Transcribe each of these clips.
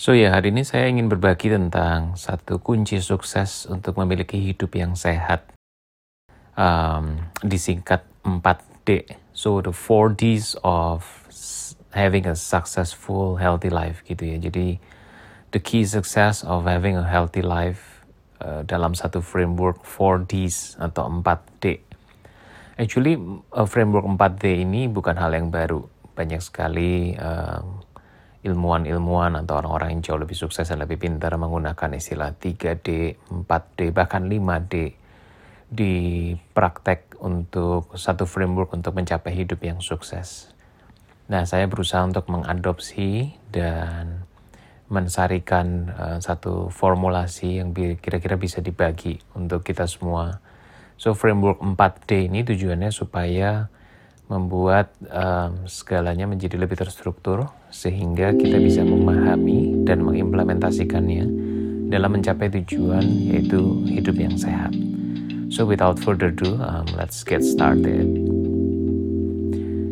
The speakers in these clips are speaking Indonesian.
So ya hari ini saya ingin berbagi tentang satu kunci sukses untuk memiliki hidup yang sehat. Um, disingkat 4D. So the 4 Ds of having a successful healthy life gitu ya. Jadi the key success of having a healthy life uh, dalam satu framework 4 Ds atau 4D. Actually uh, framework 4D ini bukan hal yang baru. Banyak sekali uh, ilmuwan-ilmuwan atau orang-orang yang jauh lebih sukses dan lebih pintar menggunakan istilah 3D, 4D, bahkan 5D di praktek untuk satu framework untuk mencapai hidup yang sukses. Nah, saya berusaha untuk mengadopsi dan mensarikan uh, satu formulasi yang kira-kira bisa dibagi untuk kita semua. So, framework 4D ini tujuannya supaya membuat um, segalanya menjadi lebih terstruktur sehingga kita bisa memahami dan mengimplementasikannya dalam mencapai tujuan yaitu hidup yang sehat. So without further ado, um, let's get started.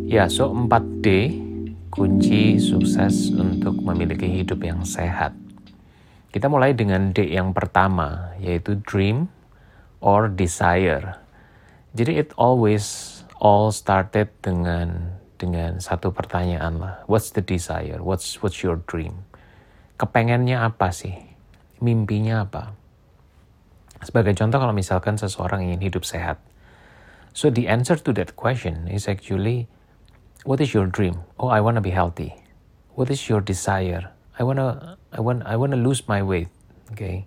Ya, so 4D kunci sukses untuk memiliki hidup yang sehat. Kita mulai dengan D yang pertama yaitu dream or desire. Jadi it always all started dengan dengan satu pertanyaan lah. What's the desire? What's what's your dream? Kepengennya apa sih? Mimpinya apa? Sebagai contoh kalau misalkan seseorang ingin hidup sehat. So the answer to that question is actually what is your dream? Oh, I want to be healthy. What is your desire? I wanna I want I wanna lose my weight. Okay.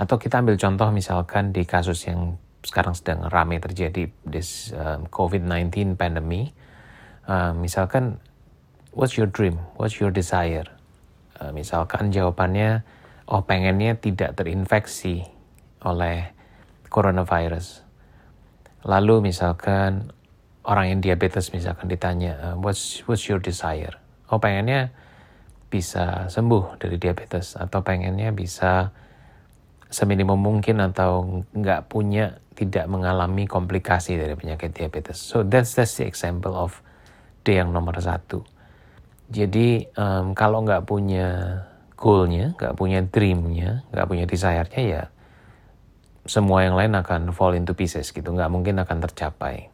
Atau kita ambil contoh misalkan di kasus yang sekarang sedang ramai terjadi this um, COVID-19 pandemi. Uh, misalkan, what's your dream? What's your desire? Uh, misalkan jawabannya, oh pengennya tidak terinfeksi oleh coronavirus. Lalu misalkan orang yang diabetes misalkan ditanya, uh, what's what's your desire? Oh pengennya bisa sembuh dari diabetes atau pengennya bisa seminimum mungkin atau nggak punya tidak mengalami komplikasi dari penyakit diabetes. So that's that's the example of D yang nomor satu. Jadi um, kalau nggak punya goalnya, nggak punya dreamnya, nggak punya desire-nya ya semua yang lain akan fall into pieces gitu, nggak mungkin akan tercapai.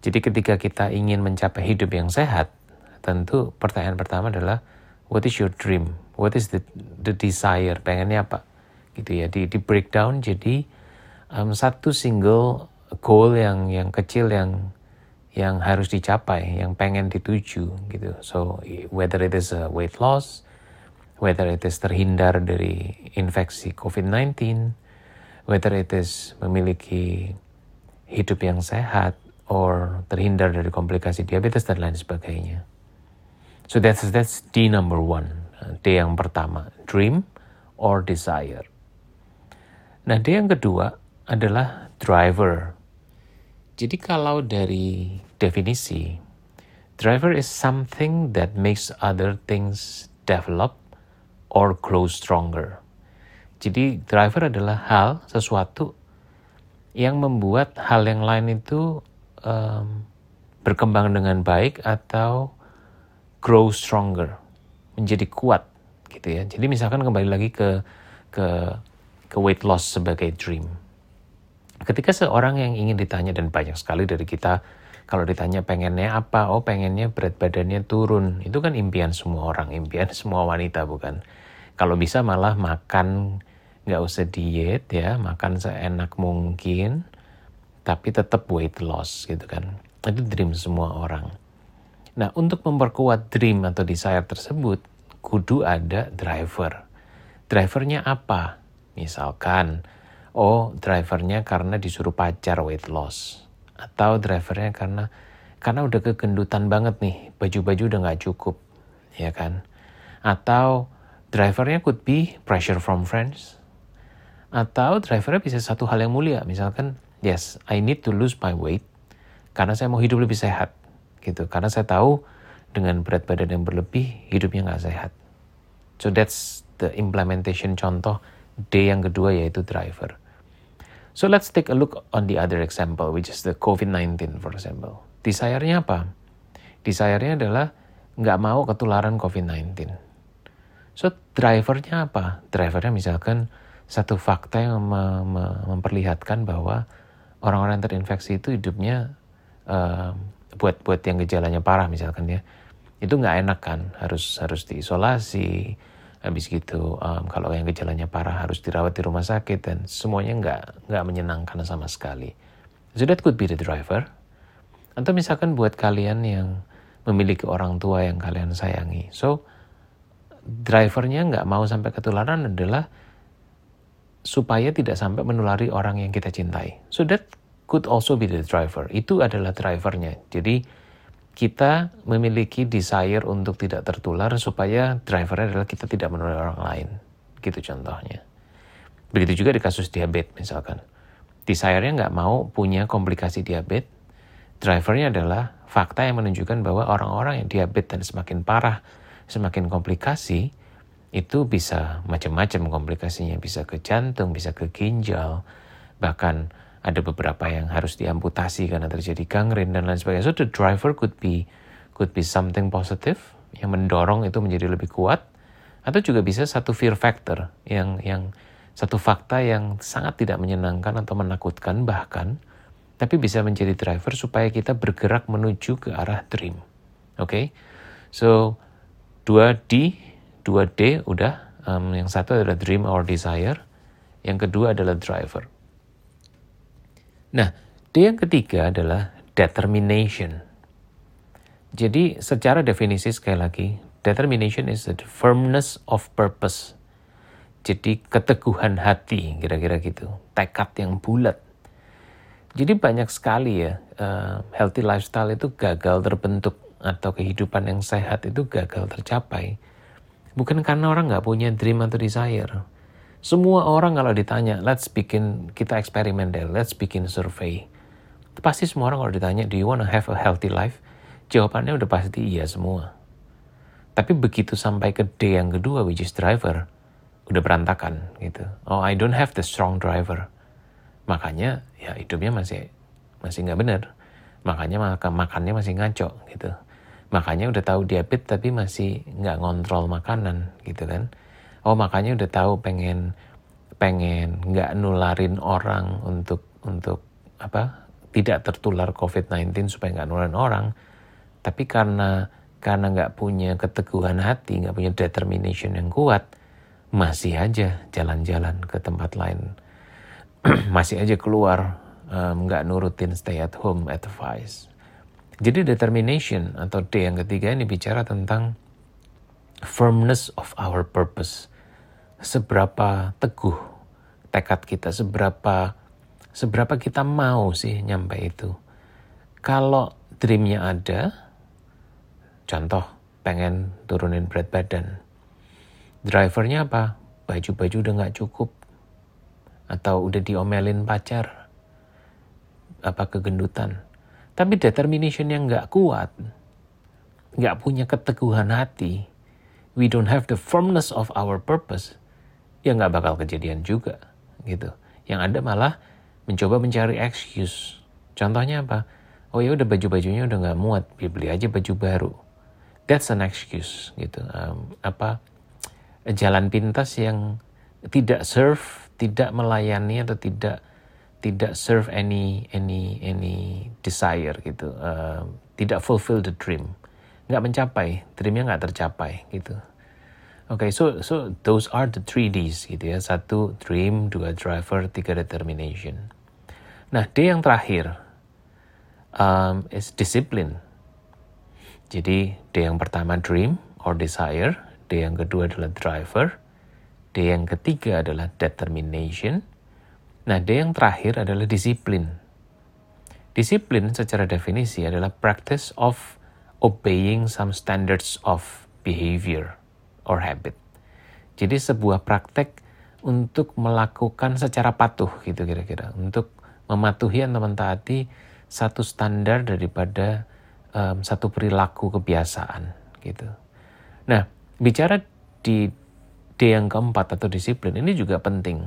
Jadi ketika kita ingin mencapai hidup yang sehat, tentu pertanyaan pertama adalah what is your dream? What is the the desire? Pengennya apa? Gitu ya, di di breakdown jadi um, satu single goal yang yang kecil yang yang harus dicapai, yang pengen dituju gitu. So whether it is a weight loss, whether it is terhindar dari infeksi COVID-19, whether it is memiliki hidup yang sehat or terhindar dari komplikasi diabetes dan lain sebagainya. So that's that's D number one, D yang pertama, dream or desire. Nah D yang kedua adalah driver. Jadi kalau dari definisi, driver is something that makes other things develop or grow stronger. Jadi driver adalah hal, sesuatu yang membuat hal yang lain itu um, berkembang dengan baik atau grow stronger, menjadi kuat gitu ya. Jadi misalkan kembali lagi ke ke ke weight loss sebagai dream Ketika seorang yang ingin ditanya dan banyak sekali dari kita kalau ditanya pengennya apa, oh pengennya berat badannya turun. Itu kan impian semua orang, impian semua wanita bukan. Kalau bisa malah makan nggak usah diet ya, makan seenak mungkin, tapi tetap weight loss gitu kan. Itu dream semua orang. Nah untuk memperkuat dream atau desire tersebut, kudu ada driver. Drivernya apa? Misalkan oh drivernya karena disuruh pacar weight loss. Atau drivernya karena karena udah kegendutan banget nih baju-baju udah nggak cukup ya kan? Atau drivernya could be pressure from friends. Atau drivernya bisa satu hal yang mulia misalkan yes I need to lose my weight karena saya mau hidup lebih sehat gitu. Karena saya tahu dengan berat badan yang berlebih hidupnya nggak sehat. So that's the implementation contoh D yang kedua yaitu driver So let's take a look on the other example, which is the COVID-19 for example. Desire-nya apa? Desire-nya adalah nggak mau ketularan COVID-19. So drivernya apa? Drivernya misalkan satu fakta yang mem memperlihatkan bahwa orang-orang terinfeksi itu hidupnya uh, buat buat yang gejalanya parah misalkan ya itu nggak enak kan harus harus diisolasi habis gitu um, kalau yang gejalanya parah harus dirawat di rumah sakit dan semuanya nggak nggak menyenangkan sama sekali. So that could be the driver. Atau misalkan buat kalian yang memiliki orang tua yang kalian sayangi. So drivernya nggak mau sampai ketularan adalah supaya tidak sampai menulari orang yang kita cintai. So that could also be the driver. Itu adalah drivernya. Jadi kita memiliki desire untuk tidak tertular supaya drivernya adalah kita tidak menulari orang lain. Gitu contohnya. Begitu juga di kasus diabetes misalkan. Desire-nya nggak mau punya komplikasi diabetes. Drivernya adalah fakta yang menunjukkan bahwa orang-orang yang diabetes dan semakin parah, semakin komplikasi, itu bisa macam-macam komplikasinya. Bisa ke jantung, bisa ke ginjal, bahkan ada beberapa yang harus diamputasi karena terjadi gangren dan lain sebagainya. So the driver could be could be something positive yang mendorong itu menjadi lebih kuat atau juga bisa satu fear factor yang yang satu fakta yang sangat tidak menyenangkan atau menakutkan bahkan tapi bisa menjadi driver supaya kita bergerak menuju ke arah dream. Oke. Okay? So 2D, 2D udah um, yang satu adalah dream or desire, yang kedua adalah driver. Nah, D yang ketiga adalah determination. Jadi secara definisi sekali lagi, determination is the firmness of purpose. Jadi keteguhan hati, kira-kira gitu. Tekad yang bulat. Jadi banyak sekali ya, uh, healthy lifestyle itu gagal terbentuk atau kehidupan yang sehat itu gagal tercapai. Bukan karena orang nggak punya dream atau desire, semua orang kalau ditanya, let's bikin, kita eksperimen deh, let's bikin survei. Pasti semua orang kalau ditanya, do you want to have a healthy life? Jawabannya udah pasti iya semua. Tapi begitu sampai ke D yang kedua, which is driver, udah berantakan gitu. Oh, I don't have the strong driver. Makanya ya hidupnya masih masih nggak benar. Makanya maka makannya masih ngaco gitu. Makanya udah tahu diabetes tapi masih nggak ngontrol makanan gitu kan oh makanya udah tahu pengen pengen nggak nularin orang untuk untuk apa tidak tertular COVID-19 supaya nggak nularin orang. Tapi karena karena nggak punya keteguhan hati nggak punya determination yang kuat masih aja jalan-jalan ke tempat lain. Masih aja keluar nggak um, nurutin stay at home advice. Jadi determination atau D yang ketiga ini bicara tentang firmness of our purpose seberapa teguh tekad kita, seberapa seberapa kita mau sih nyampe itu. Kalau dreamnya ada, contoh pengen turunin berat badan, drivernya apa? Baju-baju udah nggak cukup, atau udah diomelin pacar, apa kegendutan. Tapi determination yang nggak kuat, nggak punya keteguhan hati, we don't have the firmness of our purpose, ya nggak bakal kejadian juga gitu. Yang ada malah mencoba mencari excuse. Contohnya apa? Oh ya udah baju-bajunya udah nggak muat, beli aja baju baru. That's an excuse gitu. Um, apa jalan pintas yang tidak serve, tidak melayani atau tidak tidak serve any any any desire gitu. Uh, tidak fulfill the dream. Nggak mencapai, dreamnya nggak tercapai gitu. Oke, okay, so so those are the three Ds gitu ya. Satu dream, dua driver, tiga determination. Nah, D yang terakhir um, is discipline. Jadi D yang pertama dream or desire, D yang kedua adalah driver, D yang ketiga adalah determination. Nah, D yang terakhir adalah disiplin. Disiplin secara definisi adalah practice of obeying some standards of behavior or habit. Jadi sebuah praktek untuk melakukan secara patuh gitu kira-kira, untuk mematuhi atau mentaati satu standar daripada um, satu perilaku kebiasaan gitu. Nah, bicara di D yang keempat atau disiplin ini juga penting.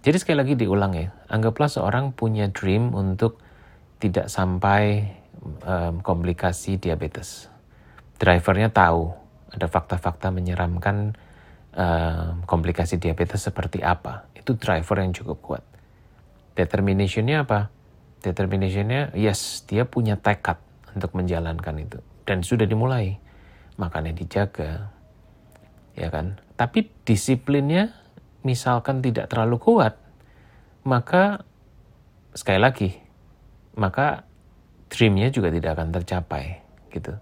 Jadi sekali lagi diulang ya, anggaplah seorang punya dream untuk tidak sampai um, komplikasi diabetes. Drivernya tahu ada fakta-fakta menyeramkan uh, komplikasi diabetes seperti apa. Itu driver yang cukup kuat. Determinationnya apa? Determinationnya, yes, dia punya tekad untuk menjalankan itu. Dan sudah dimulai. Makannya dijaga. Ya kan? Tapi disiplinnya misalkan tidak terlalu kuat, maka sekali lagi, maka dreamnya juga tidak akan tercapai gitu.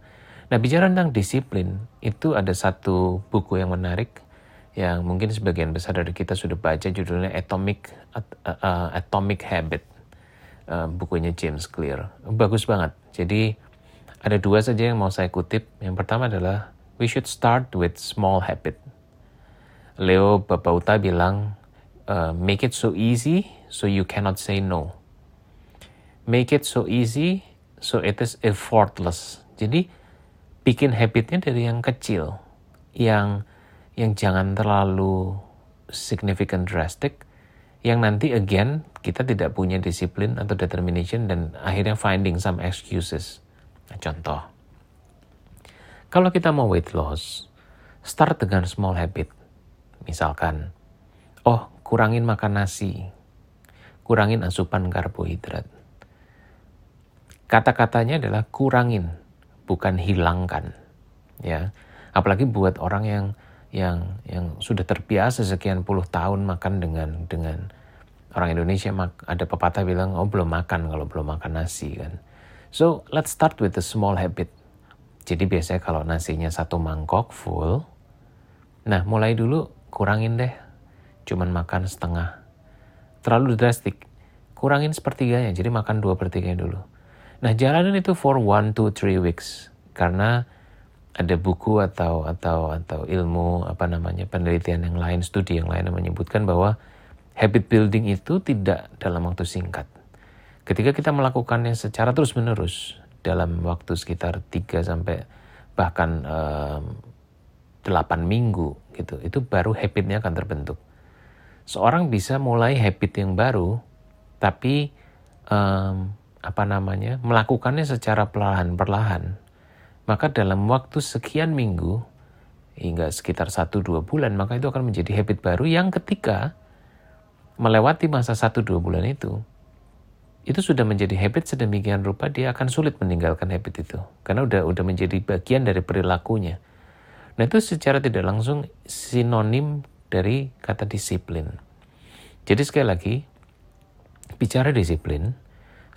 Nah bicara tentang disiplin itu ada satu buku yang menarik yang mungkin sebagian besar dari kita sudah baca judulnya Atomic uh, uh, Atomic Habit uh, bukunya James Clear bagus banget. Jadi ada dua saja yang mau saya kutip. Yang pertama adalah we should start with small habit. Leo Babauta bilang uh, make it so easy so you cannot say no. Make it so easy so it is effortless. Jadi bikin habitnya dari yang kecil, yang yang jangan terlalu significant drastic, yang nanti again kita tidak punya disiplin atau determination dan akhirnya finding some excuses. Nah, contoh, kalau kita mau weight loss, start dengan small habit. Misalkan, oh kurangin makan nasi, kurangin asupan karbohidrat. Kata-katanya adalah kurangin bukan hilangkan ya. Apalagi buat orang yang yang yang sudah terbiasa sekian puluh tahun makan dengan dengan orang Indonesia ada pepatah bilang oh belum makan kalau belum makan nasi kan. So let's start with the small habit. Jadi biasanya kalau nasinya satu mangkok full nah mulai dulu kurangin deh. Cuman makan setengah. Terlalu drastik. Kurangin sepertiganya. Jadi makan dua pertiganya dulu Nah, jalanin itu for one to three weeks karena ada buku atau atau atau ilmu apa namanya penelitian yang lain, studi yang lain yang menyebutkan bahwa habit building itu tidak dalam waktu singkat. Ketika kita melakukannya secara terus-menerus dalam waktu sekitar 3 sampai bahkan um, 8 minggu gitu, itu baru habitnya akan terbentuk. Seorang bisa mulai habit yang baru, tapi um, apa namanya melakukannya secara perlahan-perlahan, maka dalam waktu sekian minggu hingga sekitar satu dua bulan, maka itu akan menjadi habit baru yang ketika melewati masa satu dua bulan itu, itu sudah menjadi habit sedemikian rupa dia akan sulit meninggalkan habit itu karena udah udah menjadi bagian dari perilakunya. Nah itu secara tidak langsung sinonim dari kata disiplin. Jadi sekali lagi bicara disiplin,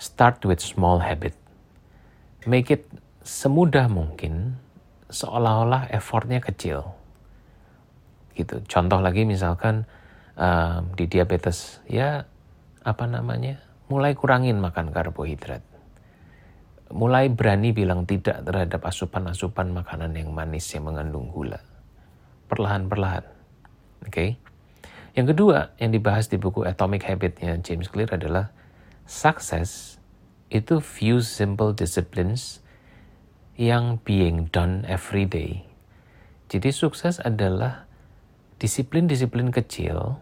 Start with small habit. Make it semudah mungkin, seolah-olah effortnya kecil. Gitu. Contoh lagi misalkan um, di diabetes, ya apa namanya, mulai kurangin makan karbohidrat. Mulai berani bilang tidak terhadap asupan-asupan makanan yang manis yang mengandung gula. Perlahan-perlahan. Oke. Okay? Yang kedua yang dibahas di buku Atomic Habit-nya James Clear adalah Success itu few simple disciplines yang being done every day. Jadi sukses adalah disiplin-disiplin kecil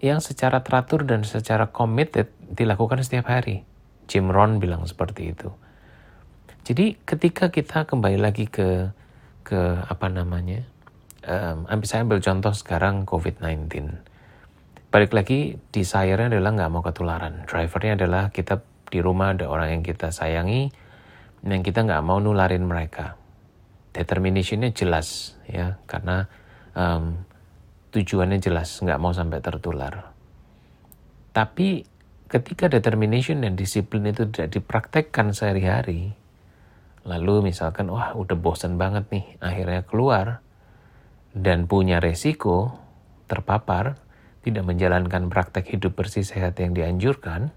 yang secara teratur dan secara committed dilakukan setiap hari. Jim Rohn bilang seperti itu. Jadi ketika kita kembali lagi ke ke apa namanya, um, saya ambil contoh sekarang COVID-19 balik lagi desire-nya adalah nggak mau ketularan. Drivernya adalah kita di rumah ada orang yang kita sayangi yang kita nggak mau nularin mereka. Determinationnya jelas ya karena um, tujuannya jelas nggak mau sampai tertular. Tapi ketika determination dan disiplin itu tidak dipraktekkan sehari-hari, lalu misalkan wah udah bosan banget nih akhirnya keluar dan punya resiko terpapar, tidak menjalankan praktek hidup bersih sehat yang dianjurkan,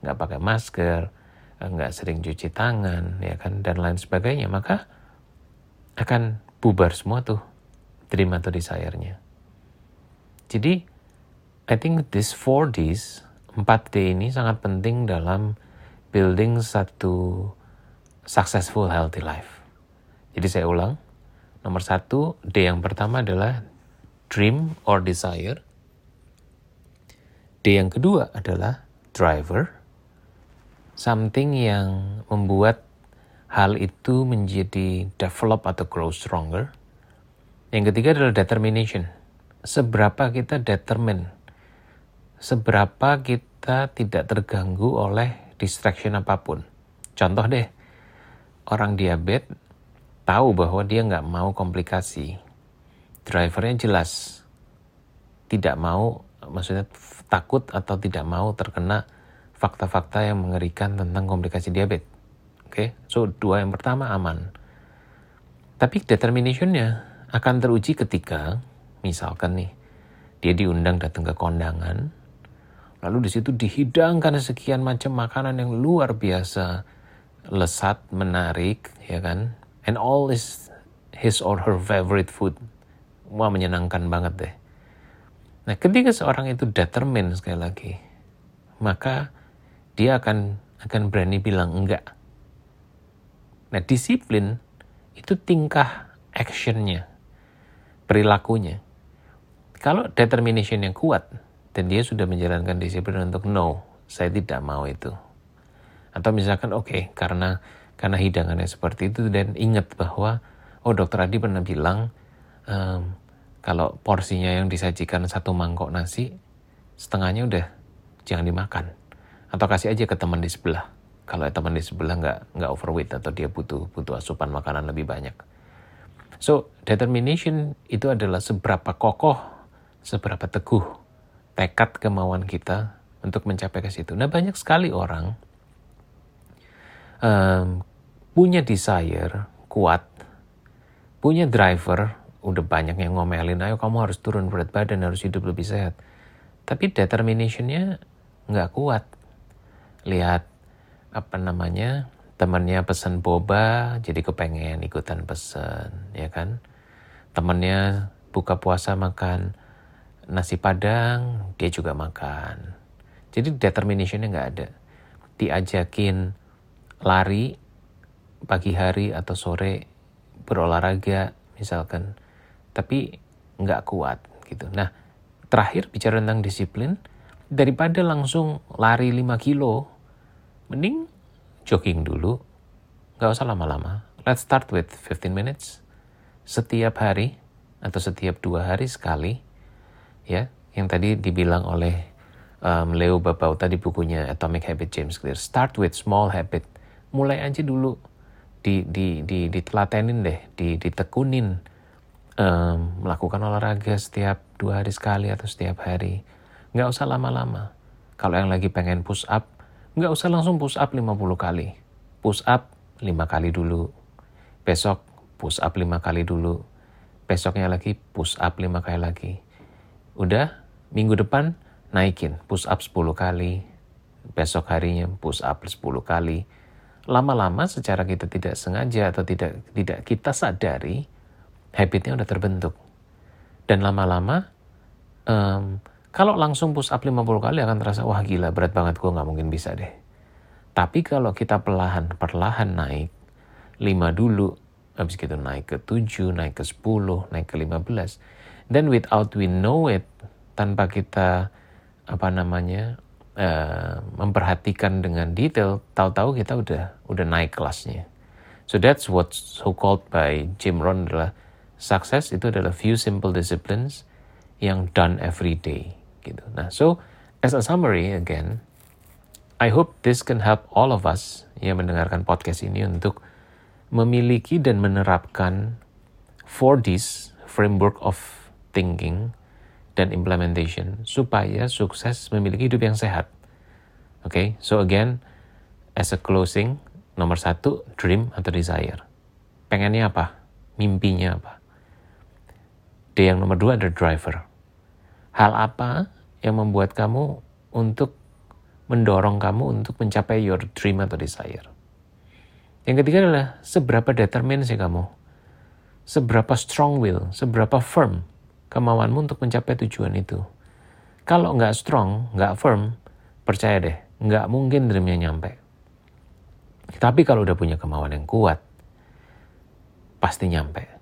nggak pakai masker, nggak sering cuci tangan, ya kan, dan lain sebagainya, maka akan bubar semua tuh dream atau desire-nya. Jadi, I think this 4Ds, 4D ini sangat penting dalam building satu successful healthy life. Jadi saya ulang, nomor satu, D yang pertama adalah dream or desire. D yang kedua adalah driver, something yang membuat hal itu menjadi develop atau grow stronger. Yang ketiga adalah determination. Seberapa kita determine, seberapa kita tidak terganggu oleh distraction apa pun. Contoh deh, orang diabetes tahu bahwa dia nggak mau komplikasi. Drivernya jelas tidak mau, maksudnya takut atau tidak mau terkena fakta-fakta yang mengerikan tentang komplikasi diabetes. Oke, okay? so dua yang pertama aman. Tapi determinationnya akan teruji ketika misalkan nih dia diundang datang ke kondangan lalu di situ dihidangkan sekian macam makanan yang luar biasa lesat menarik ya kan and all is his or her favorite food wah menyenangkan banget deh nah ketika seorang itu determine sekali lagi maka dia akan akan berani bilang enggak nah disiplin itu tingkah actionnya perilakunya. Kalau determination yang kuat, dan dia sudah menjalankan disiplin untuk no, saya tidak mau itu. Atau misalkan oke, okay, karena karena hidangannya seperti itu dan ingat bahwa oh dokter Adi pernah bilang um, kalau porsinya yang disajikan satu mangkok nasi setengahnya udah jangan dimakan. Atau kasih aja ke teman di sebelah. Kalau teman di sebelah nggak nggak overweight atau dia butuh butuh asupan makanan lebih banyak. So, determination itu adalah seberapa kokoh, seberapa teguh tekad kemauan kita untuk mencapai ke situ. Nah, banyak sekali orang um, punya desire kuat, punya driver, udah banyak yang ngomelin, ayo kamu harus turun berat badan, harus hidup lebih sehat. Tapi determinationnya nggak kuat. Lihat apa namanya temannya pesan boba jadi kepengen ikutan pesen ya kan temannya buka puasa makan nasi padang dia juga makan jadi determinationnya nggak ada diajakin lari pagi hari atau sore berolahraga misalkan tapi nggak kuat gitu nah terakhir bicara tentang disiplin daripada langsung lari 5 kilo mending jogging dulu, nggak usah lama-lama. Let's start with 15 minutes. Setiap hari atau setiap dua hari sekali, ya, yang tadi dibilang oleh um, Leo Babau tadi bukunya Atomic Habit James Clear. Start with small habit. Mulai aja dulu di di di ditelatenin deh, di ditekunin um, melakukan olahraga setiap dua hari sekali atau setiap hari. Nggak usah lama-lama. Kalau yang lagi pengen push up, Nggak usah langsung push up 50 kali. Push up 5 kali dulu. Besok push up 5 kali dulu. Besoknya lagi push up 5 kali lagi. Udah, minggu depan naikin push up 10 kali. Besok harinya push up 10 kali. Lama-lama secara kita tidak sengaja atau tidak tidak kita sadari, habitnya udah terbentuk. Dan lama-lama um, kalau langsung push up 50 kali akan terasa, wah gila berat banget gue nggak mungkin bisa deh. Tapi kalau kita perlahan, perlahan naik, 5 dulu, habis gitu naik ke 7, naik ke 10, naik ke 15. Then without we know it, tanpa kita apa namanya uh, memperhatikan dengan detail, tahu-tahu kita udah udah naik kelasnya. So that's what so called by Jim Rohn adalah success itu adalah few simple disciplines yang done every day gitu. Nah, so as a summary again, I hope this can help all of us yang mendengarkan podcast ini untuk memiliki dan menerapkan 4Ds framework of thinking dan implementation supaya sukses memiliki hidup yang sehat. Oke, okay? so again, as a closing, nomor satu, dream atau desire. Pengennya apa? Mimpinya apa? D yang nomor dua ada driver. Hal apa yang membuat kamu untuk mendorong kamu untuk mencapai your dream atau desire? Yang ketiga adalah seberapa determined sih kamu? Seberapa strong will, seberapa firm kemauanmu untuk mencapai tujuan itu? Kalau nggak strong, nggak firm, percaya deh, nggak mungkin dreamnya nyampe. Tapi kalau udah punya kemauan yang kuat, pasti nyampe.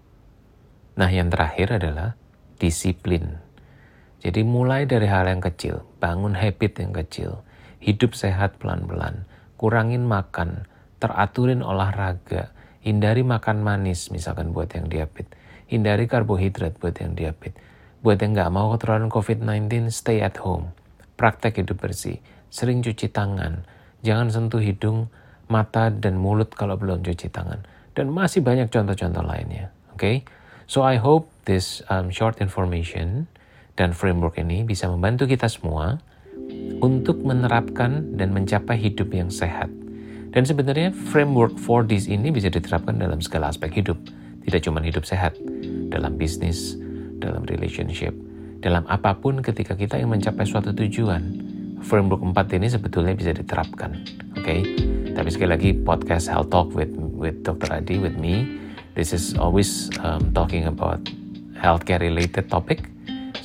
Nah yang terakhir adalah disiplin. Jadi mulai dari hal yang kecil, bangun habit yang kecil, hidup sehat pelan-pelan, kurangin makan, teraturin olahraga, hindari makan manis misalkan buat yang diabetes, Hindari karbohidrat buat yang diabetes. Buat yang nggak mau ketularan COVID-19, stay at home. Praktek hidup bersih. Sering cuci tangan. Jangan sentuh hidung, mata, dan mulut kalau belum cuci tangan. Dan masih banyak contoh-contoh lainnya. Oke? Okay? So I hope this um, short information dan framework ini bisa membantu kita semua untuk menerapkan dan mencapai hidup yang sehat. Dan sebenarnya framework for this ini bisa diterapkan dalam segala aspek hidup, tidak cuma hidup sehat, dalam bisnis, dalam relationship, dalam apa pun ketika kita yang mencapai suatu tujuan. Framework 4 ini sebetulnya bisa diterapkan. Oke. Okay? Tapi sekali lagi podcast Health Talk with with Dr. Adi with me. This is always um, talking about healthcare related topic.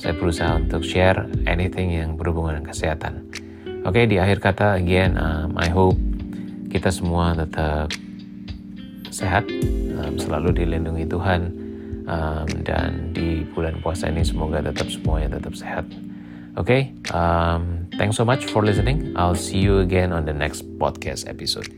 Saya berusaha untuk share anything yang berhubungan dengan kesehatan. Oke, okay, di akhir kata again um, I hope kita semua tetap sehat, um, selalu dilindungi Tuhan um, dan di bulan puasa ini semoga tetap semuanya tetap sehat. Oke, okay? um, thanks so much for listening. I'll see you again on the next podcast episode.